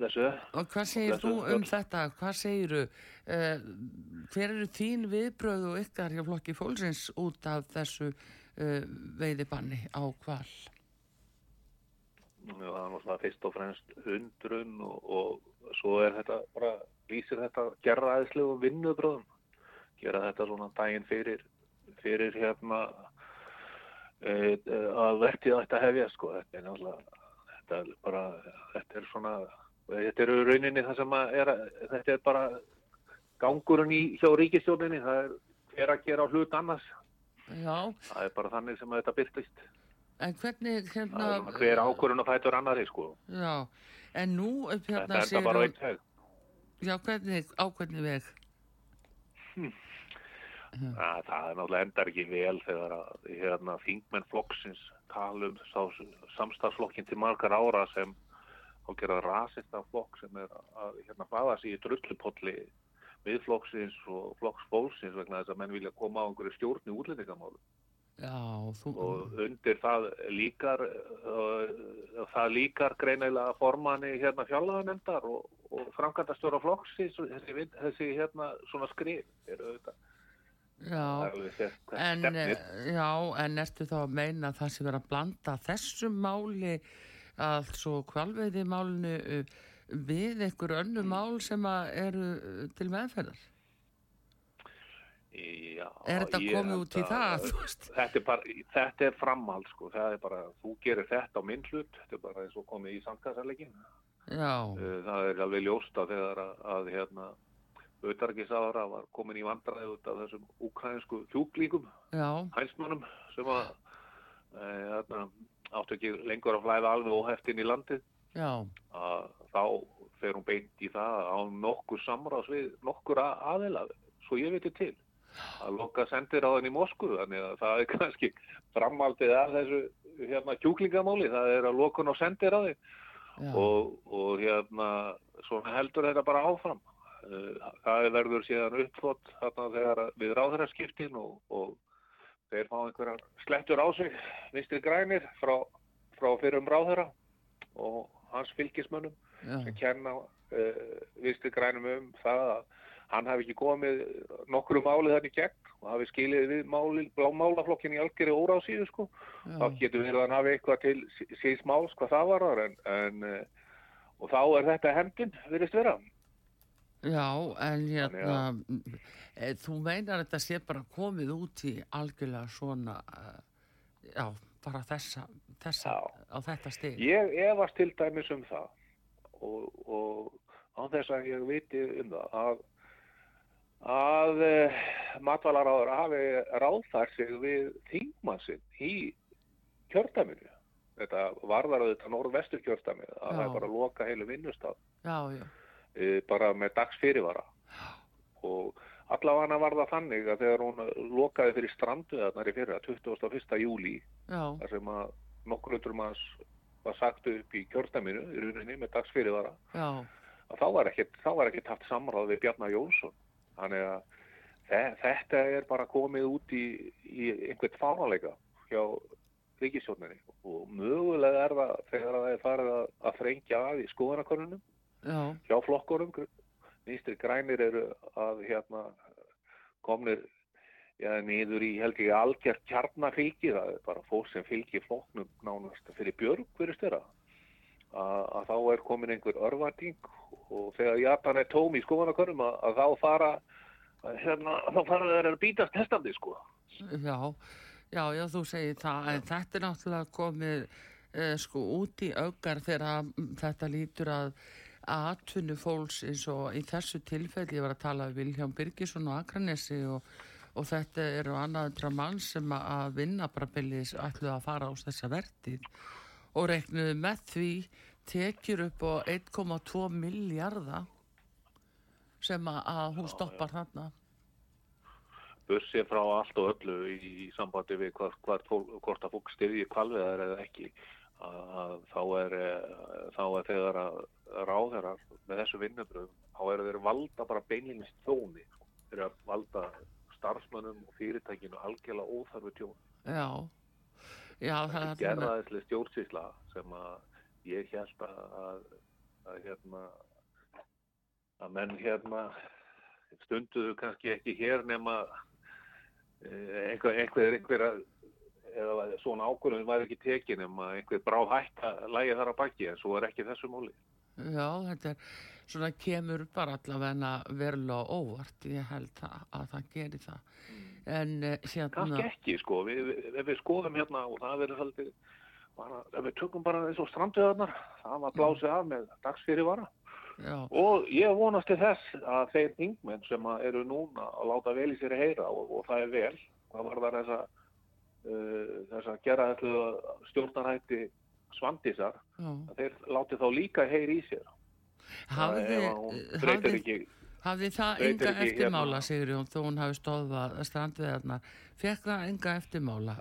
Blessu. og hvað segir Blessu. þú um þetta hvað segiru hver eru þín viðbröð og ykkar hjá flokki fólksins út af þessu veiðibanni á kval Það er náttúrulega fyrst og fremst hundrun og, og svo er þetta bara, lýsir þetta gerraðislegu vinnubröðum. Gera þetta svona daginn fyrir, fyrir hérna e, að vertið ætti að hefja, sko. Þetta er náttúrulega, þetta er bara, þetta er svona, þetta eru rauninni það sem er, þetta er bara gangurinn í hjá ríkistjóninni, það er hver að gera hlut annars. Já, Það er bara þannig sem þetta byrtist. en hvernig hérna Það er hver ákvörðun að fætur annari, sko. Já, en nú upp Þetta hérna er bara á Sigurjón- einn veg. Já, hvernig, á hvernig veg Að það er náttúrulega endar ekki vel þegar að hérna, þingmenn flokksins tala um sá, samstagsflokkin til margar ára sem á gera rasista flokk sem er að hérna, baða sig í drullupolli miðflokksins og flokksfólksins vegna þess að menn vilja koma á einhverju stjórn í útlendingamálu þú og undir það líkar uh, það líkar greinilega formanni hérna fjárlaganefndar og, og framkvæmdastjóra flokksins þessi, þessi hérna svona skrif er auðvitað. Já, en, já, en ertu þá að meina að það sé verið að blanda þessum máli altså kvalveiði málinu uh, við einhver önnu mál sem eru uh, til meðferðar? Já, er þetta komið út í það? Þetta er, bara, þetta er framhald sko, það er bara, þú gerir þetta á minn hlut, þetta er bara eins og komið í. Já. Uh, það er alveg ljósta þegar að, að hérna, auðarkiðsáðara var komin í vandræði út af þessum ukrainsku hjúklíkum, hænsmannum sem að hérna, áttu ekki lengur að flæða alveg óheftin í landið. Þá fer hún beint í það á nokkur samráðs við nokkur aðila, svo ég veitir til. Að loka sendir á þenni í Moskvu þannig að það er kannski framaldið af þessu hérna kjúklingamáli það er að lokun á sendir á þið og, og hérna svona heldur þetta bara áfram. Uh, það verður síðan uppflott þarna þegar við ráðhæraskiptin og, og þeir fá einhverjar slettur á sig vinstri grænir frá, frá fyrrum ráðhæra og hans fylgismönnum Já. sem kenna uh, vinstri grænum um það að hann hafi ekki komið nokkru málið þannig gegn og hafi skilið við máli, málaflokkin í algjörði óra á síðu sko. þá getur við að hann hafi eitthvað til síðs máls hvað það var en, en, og þá er þetta hendin virðist vera Já, en hérna e, þú meinar að þetta sé bara komið út í algjörlega svona e, já, bara þessa, þessa á þetta stig Ég efast til dæmis um það og, og á þess að ég viti um það að að eh, matvælaráður hafi ráðfært sig við þingmannsinn í kjörtaminu. Þetta varðar að þetta norð-vestur kjörtaminu, að já. það er bara að loka heilu vinnustaf. Já, já. Uh, bara með dags fyrirvara. Og allavega var það þannig að þegar hún lokaði fyrir strandu þarna í fyrra, 21. júli, þar sem að nokkur undrum manns var sagt upp í kjörtaminu í rauninni með dags fyrirvara, þá var ekkert haft samráð við Bjarnar Jónsson Þannig að þetta er bara komið út í, í einhvert fánalega hjá ríkisjóninni og mögulega er það þegar það er farið að, að frengja að í skoðanakonunum hjá flokkurum nýstir grænir eru að hérna komnir ja, niður í held ég algjör kjarnafylgi. Það er bara fólk sem fylgir flokknum nánast fyrir björg hverjast er að, að þá er komin einhver örvating og þegar Japan er tóm í skoðanakonum að, að þá fara hérna, þá fara þeir að býtast testandi sko. Já, já, já, þú segir það, en þetta er náttúrulega komið eh, sko út í augar þegar þetta lítur að aðtunni fólks eins og í þessu tilfelli, ég var að tala um Vilján Birgisson og Akranesi og, og þetta eru annaðundra mann sem að vinna bara byrjis ætlu að fara ás þessa vertið og reiknuðu með því tekjur upp á 1,2 miljardar sem að hún stoppar þarna. Bussið frá allt og öllu í, í sambandi við hvort, hvort að fólk styrði kvalviðar eða ekki. Að þá er, þá er þegar að ráðherrar með þessu vinnubröðum þá eru þeir valda bara beinlingist þóni þeir eru að valda starfsmönnum og fyrirtækinu algjörlega óþarfu tjón Já, Já það er gerðaðislega stjórnsýsla sem að ég held að, að, að hérna að menn hérna stunduðu kannski ekki hér nema eh, einhver, einhver, einhver eða svona ákvörðun var ekki tekin nema einhver brá hægt að lægi þar á baki en svo er ekki þessu móli Já, þetta er svona kemur bara allavega verulega óvart ég held að, að það gerir það mm. en uh, hérna Kannski ekki sko, við, við, ef við skoðum hérna og það verður haldið ef við tökum bara og stranduðarnar það var blásið af með dagsfyrir vara Já. og ég vonast til þess að þeir yngmenn sem eru núna að láta vel í sér að heyra og, og það er vel hvað var það þess að uh, gera þetta stjórnarhætti svandisar að þeir láti þá líka heyri í sér. Hafði, hafði, hafði það enga eftirmála hérna. Sigurjón þó hún hafi stóðað strandveðarna fekk það enga eftirmála?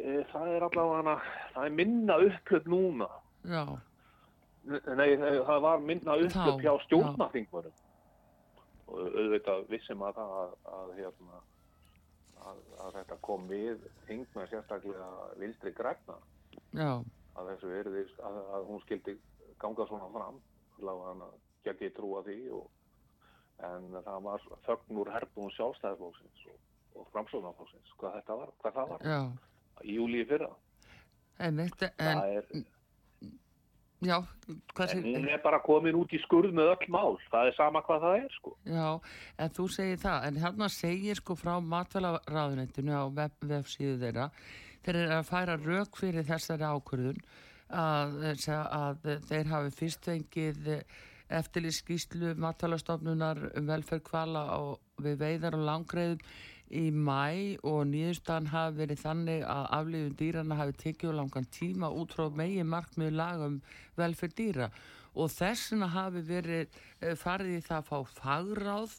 Eh, það er allavega það er minna upplöp núna. Já. Nei það var minna upplöp hjá stjórnarþingvarum og auðvitað vissum að það að, að, hérna, að, að þetta kom við þingma sérstaklega vilstri græna að þessu erði að hún skildi ganga svona fram allavega get ég trúa því og, en það var þögn úr herbúum sjálfstæðarflóksins og, og framsóknarflóksins hvað þetta var, hvað það var. Já. í júli fyrra. En, en, það er Já, en hún er bara komin út í skurð með öll mál, það er sama hvað það er sko. Já, en þú segir það, en hérna segir sko frá matvælaráðunetinu á vef, vefsíðu þeirra, þeir eru að færa rauk fyrir þessari ákvörðun að, að þeir hafi fyrst fengið eftirlýskíslu matvælarstofnunar um velferð kvala og við veiðar og langreðum í mæ og nýðustan hafi verið þannig að aflifun dýrana hafi tekið langan tíma út frá megin markmiðu lagum velferð dýra og þessuna hafi verið farið í það að fá fagráð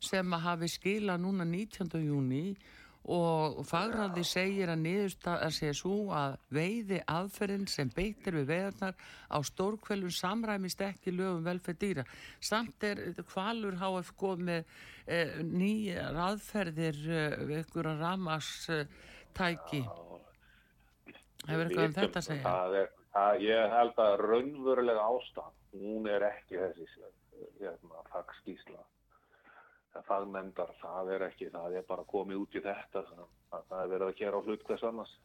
sem hafi skila núna 19. júni og fagráði segir að niðurstað að segja svo að veiði aðferðin sem beitir við veiðarnar á stórkvelun samræmist ekki lögum velferð dýra. Samt er hvalur HF góð með eh, nýja aðferðir við eh, ykkur að ramastæki. Hefur eitthvað um þetta að segja? Það er, að ég held að raunverulega ástæðan, hún er ekki þessi hérna, fagskísla það fagnendar, það er ekki, það er bara komið út í þetta, það, er verið að gera hlut hvers annars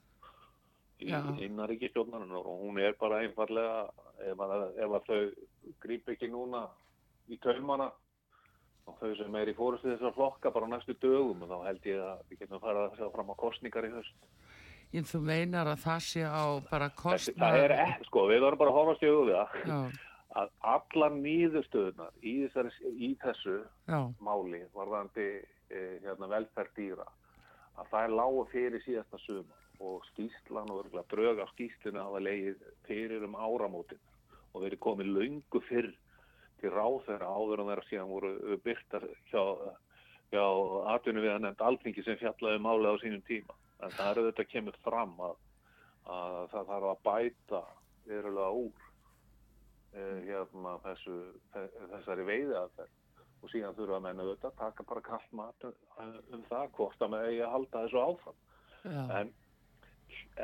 í innaríkistjónarinn og hún er bara einfallega, ef að, ef að þau grýp ekki núna í taumana og þau sem er í fórustu þessar flokka bara næstu dögum og þá held ég að við getum farað að sjá fram á kostningar í höst. Ég þú meinar að það sé á bara kostningar? Það er ekki, sko, við vorum bara að horfa stjóðu við það. Að alla nýðustöðunar í, í þessu Já. máli varðandi eh, hérna, velferð dýra að það er lágu fyrir síðasta suma og skýslan og drög af skýslinu hafa leið fyrir um áramótin og verið komið laungu fyrr til ráð þeirra áður en þeirra síðan voru byrtar hjá, hjá atvinni við að nefnd alþingi sem fjallaði máli á sínum tíma en það eru þetta kemur fram að, að það þarf að bæta verulega úr hérna, þessu, þessari veiði aðferð og síðan þurfa að menna auðvitað taka bara kallt mat um, um það hvort að með eigi að halda þessu áfram. En,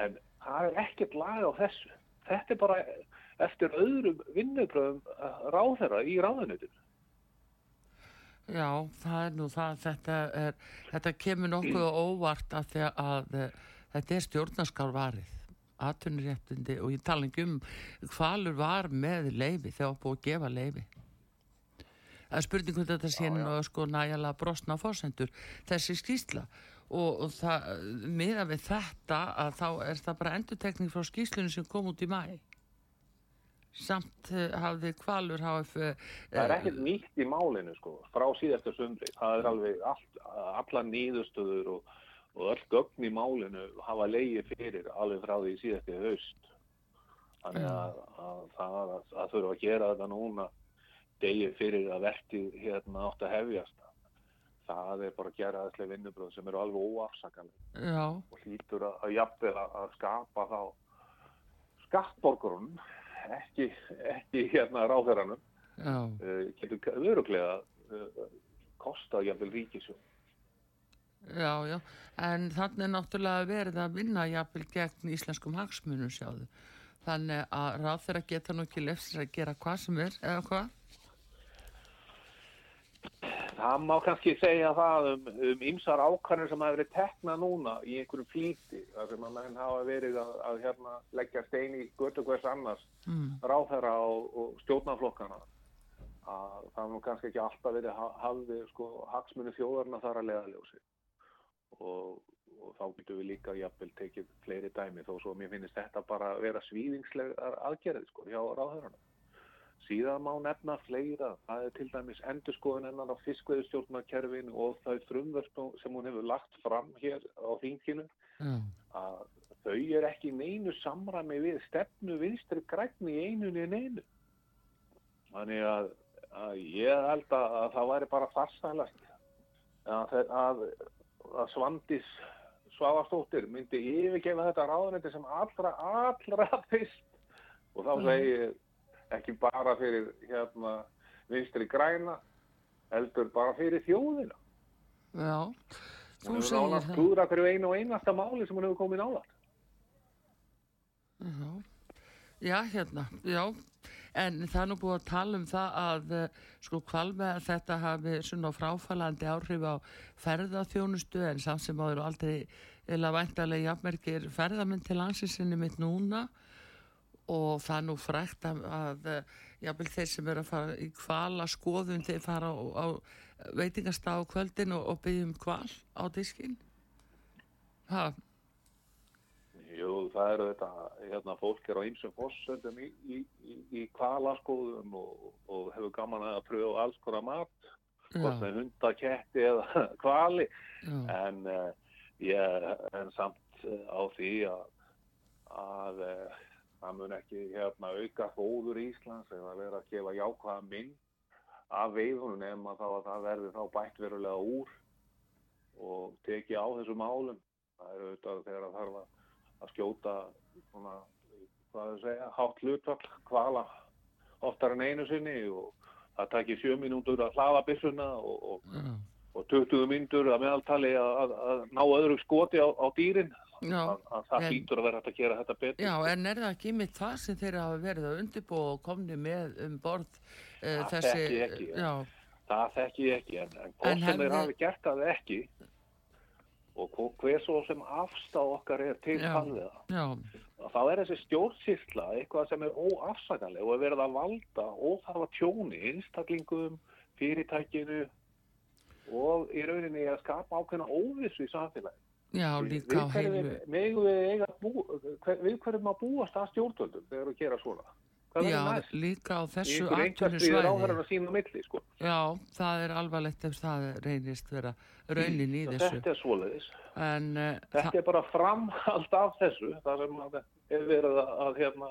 en það er ekkert lag á þessu. Þetta er bara eftir öðrum vinnubröðum ráðherra í ráðunitinu Já, það er nú það þetta, er, þetta kemur nokkuð óvart að, að, að þetta er stjórnarskálvarið atvinnuréttindi og ég tala ekki um hvalur var með leifi þegar búið að gefa leifi er spurningum þetta sé nú sko næjala brostna fórsendur þessi skýsla og, og það, miða við þetta að þá er það bara endutekning frá skýslunum sem kom út í mæ samt uh, hafði hvalur hafði uh, það er ekkert nýtt í málinu sko frá síðastu sundri það er alveg all, alla nýðustöður og og öll gögn í málinu hafa leiði fyrir alveg frá því síðast í haust. Þannig að, að það að, þurfa að gera þetta núna degi fyrir að verti hérna átt að hefjast. Það er bara að gera þesslega vinnubröð sem eru alveg óafsakanlega og hlýtur að, að jafnveg að skapa þá skattborgarun ekki, ekki hérna ráðherranum. Uh, getur öruglega uh, kostað jafnvel ríkisjón Já, já, en þannig er náttúrulega verið að vinna jafnvel gegn íslenskum hagsmunum sjáðu. Þannig að ráð þeirra geta nú ekki lefsir að gera hvað sem er, eða hvað? Það má kannski segja það um, um ymsar ákvarðin sem hafa verið tekna núna í einhverjum flíti, þar sem að menn hafa verið að, að hérna, leggja stein í götu hvers annars, mm. ráð þeirra og, og stjórnaflokkana. Að það nú kannski ekki alltaf verið hafði sko, hagsmunni þjóðarna þar að leiðaljósi og, og þá getur við líka jafnvel tekið fleiri dæmi þó svo mér finnst þetta bara að vera svíðingslegar aðgerðið sko hjá ráðhörunum. Síðan má nefna fleira, það er til dæmis endurskoðun ennan á fiskveðustjórnarkerfinu og þau frumvörp sem hún hefur lagt fram hér á þinginu mm. að þau er ekki neinu samrami við stefnu vinstri grækni í einunni en einu. Þannig að, að ég held að, að það væri bara farsælast að, að að Svandis Svavastóttir myndi yfirgefa þetta ráðanetti sem allra, allra (laughs) fyrst. Og þá segi ekki bara fyrir hérna vinstri græna heldur bara fyrir þjóðina. Já, þú segir það. Hún hefur klúðra hverju einu og einasta máli sem hún hefur komið nálat Já, já hérna, já. En það er nú búið að tala um það að sko kvalvega þetta hafi svona fráfælandi áhrif á ferðarþjónustu en samt sem áður aldrei eða væntalega jafnmerkir ferðarmynd til landsinsinni mitt núna. Og það er nú frækt að, að jábel þeir sem eru að fara í kvala skoðum þeir fara á, á veitingastaf á kvöldin og, og byggjum kval á diskinn. Það Jú, það eru þetta, hérna, fólk er á ýmsum fórsöndum í, í, í, í kvalaskoðum og, og hefur gaman að pröfa alls konar mat, hvort með hundaketti eða (laughs) kvali, en uh, ég er samt uh, á því að, að uh, það mun ekki hérna, auka fóður í Íslands eða vera að gefa jákvæða minn af veiðunum nema þá að það verður þá bætt verulega úr og teki á þessu málum. Það eru auðvitað þegar það þarf að að skjóta svona, hvað þau segja, hátt hlutvall kvala oftar en einu sinni og það takir sjö mínútur að hlaða byssuna og, og, mm. og 20 mínútur að meðaltali að, að ná öðru skoti á, á dýrin að, að það hlýtur að vera hægt að gera þetta betur. Já, en er það ekki mitt það sem þeirra hafa verið að undirbú og komni með um borð uh, þessi... Já. Það þekki ég ekki, en, en hvort sem þeir hafi gert það ekki og hver svo sem afstáð okkar er til kannlega þá er þessi stjórnsýrsla eitthvað sem er óafsakanlega og er verið að valda óþarfa tjóni einstaklingum, fyrirtækinu og í rauninni að skapa ákveðna óvissu í samfélagi Já, líka á heilu Við hverjum að búast að stjórnvöldum þegar við gera svona Já, líka á þessu aftunni svæði sko. Já, það er alvarlegt ef það reynist vera raunin í þessu. Þetta er svoleiðis. En, uh, Þetta er bara framhald af þessu það sem hefur verið að, að hérna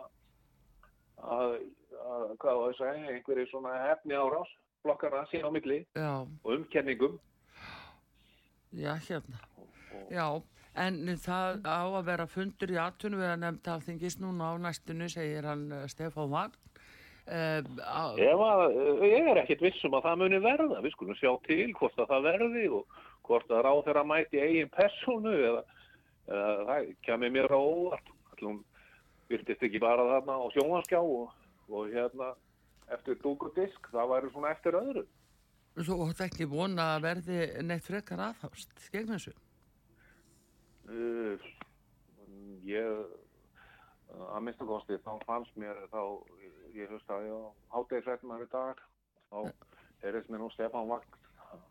að, að hvað var þess að einhverju svona hefni árás blokkana sín á milli Já. og umkenningum. Já, hérna. Já En það á að vera fundur í aðtunum við að nefnda alþingis núna á næstinu, segir hann uh, Stefán Vagn. Uh, að, ég er ekkit vissum að það muni verða. Við skulum sjá til hvort að það verði og hvort að ráð þeirra mæti eigin personu eða uh, það kemur mér á óvart. Hún virtist ekki bara þarna á sjónanskjá og, og hérna eftir dúkudisk, það væri svona eftir öðru. Svo þetta ekki vona að verði neitt frekar aðhást gegn þessu? Uh, ég að minnstu kosti þá fannst mér þá ég höfst að ég hátægisrættum í dag þá er þess með nú Stefán Vagn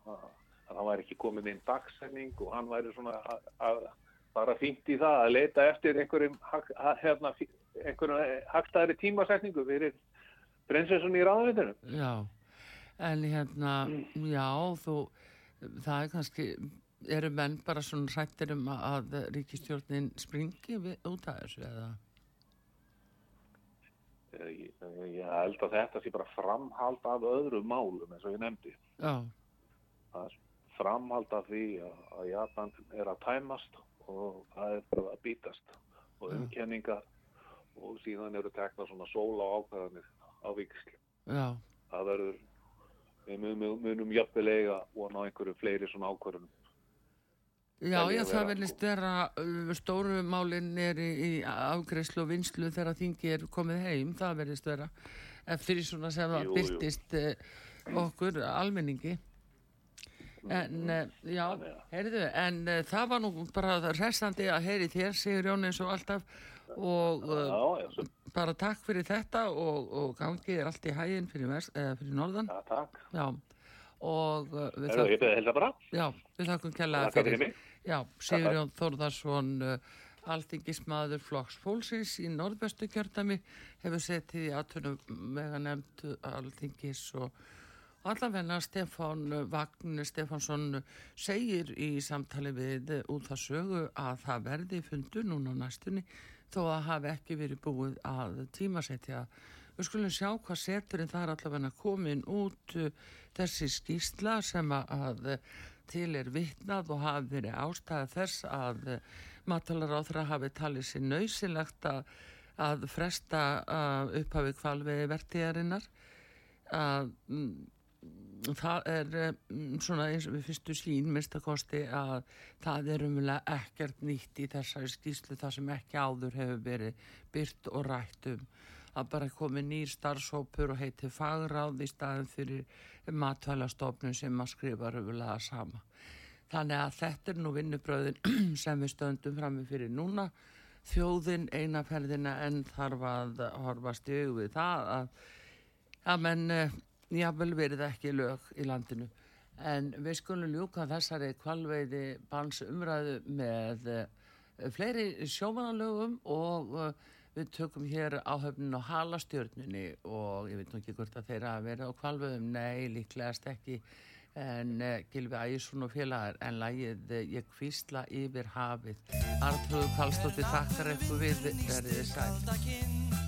að það væri ekki komið inn dagsefning og hann væri svona að bara fínt í það að leita eftir einhverjum hérna, einhverjum hagstæðri tímasetningu fyrir prinsessun í ráðvitinu Já, en hérna já, þú það er kannski eru menn bara svona rættir um að ríkistjórnin springi út af þessu eða? Ég, ég held að þetta sé bara framhald af öðru málum eins og ég nefndi. Framhald af því að, að Japan er að tæmast og það er að bítast og umkenningar og síðan eru tekna svona sóla ákvæðanir á viksli. Já. Það verður, við munum, munum jöfnilega og ná einhverju fleiri svona ákvæðunum. Já, já, það verðist vera uh, stóru málinn er í, í afgreyslu og vinslu þegar þingi er komið heim, það verðist vera eftir því svona sem það byrtist uh, okkur almenningi. En uh, já, heyrðu en það var nú bara restandi að heyri þér, Sigur Jón eins og alltaf og já, bara takk fyrir þetta og, og gangið er allt í hæginn fyrir, fyrir norðan. Já, takk. Já, og við þakkum Já, við þakkum kellaða fyrir Já, Sigurjón Þórðarsson uh, alþingismadur Flokks Fólksins í norðbestu kjörtami hefur settið í aðtunum meðan nefndu alþingis og allavegna Stefán Vagn Stefánsson segir í samtali við út það sögu að það verði fundur núna næstunni þó að hafi ekki verið búið að tímasetja. Við skulum sjá hvað seturinn þar allavegna komin út uh, þessi skýrsla sem að til er vittnað og hafi verið ástæða þess að eh, matalara hafi talið sér nöysilegt að, að fresta eh, upphafi kvalvegi vertiðarinnar að mm, það er mm, svona eins og við fyrstu sín minnstakosti að það er umvel ekkert nýtt í þessari skýslu það sem ekki áður hefur verið byrt og rætt um að bara komi nýr starfsópur og heiti fagráð í staðin fyrir matvælastofnun sem að skrifa röfulega sama. Þannig að þetta er nú vinnubröðin (clears throat) sem við stöndum fram með fyrir núna þjóðin einaferðina en þarf að horfast í auðvið það að, að menn eh, jável verið ekki lög í landinu en við skulum ljúka þessari kvalveiði bans umræðu með uh, fleiri sjómanalögum og uh, við tökum hér áhöfnin á halastjörnunni og ég veit ekki hvort að þeirra að vera á kvalveiðum, nei, líklegast ekki. En uh, Gilvi Ægjesson og félagar en lagið Ég kvísla yfir hafið. Artrúð Kallstóttir takkar eitthvað við verðið sæl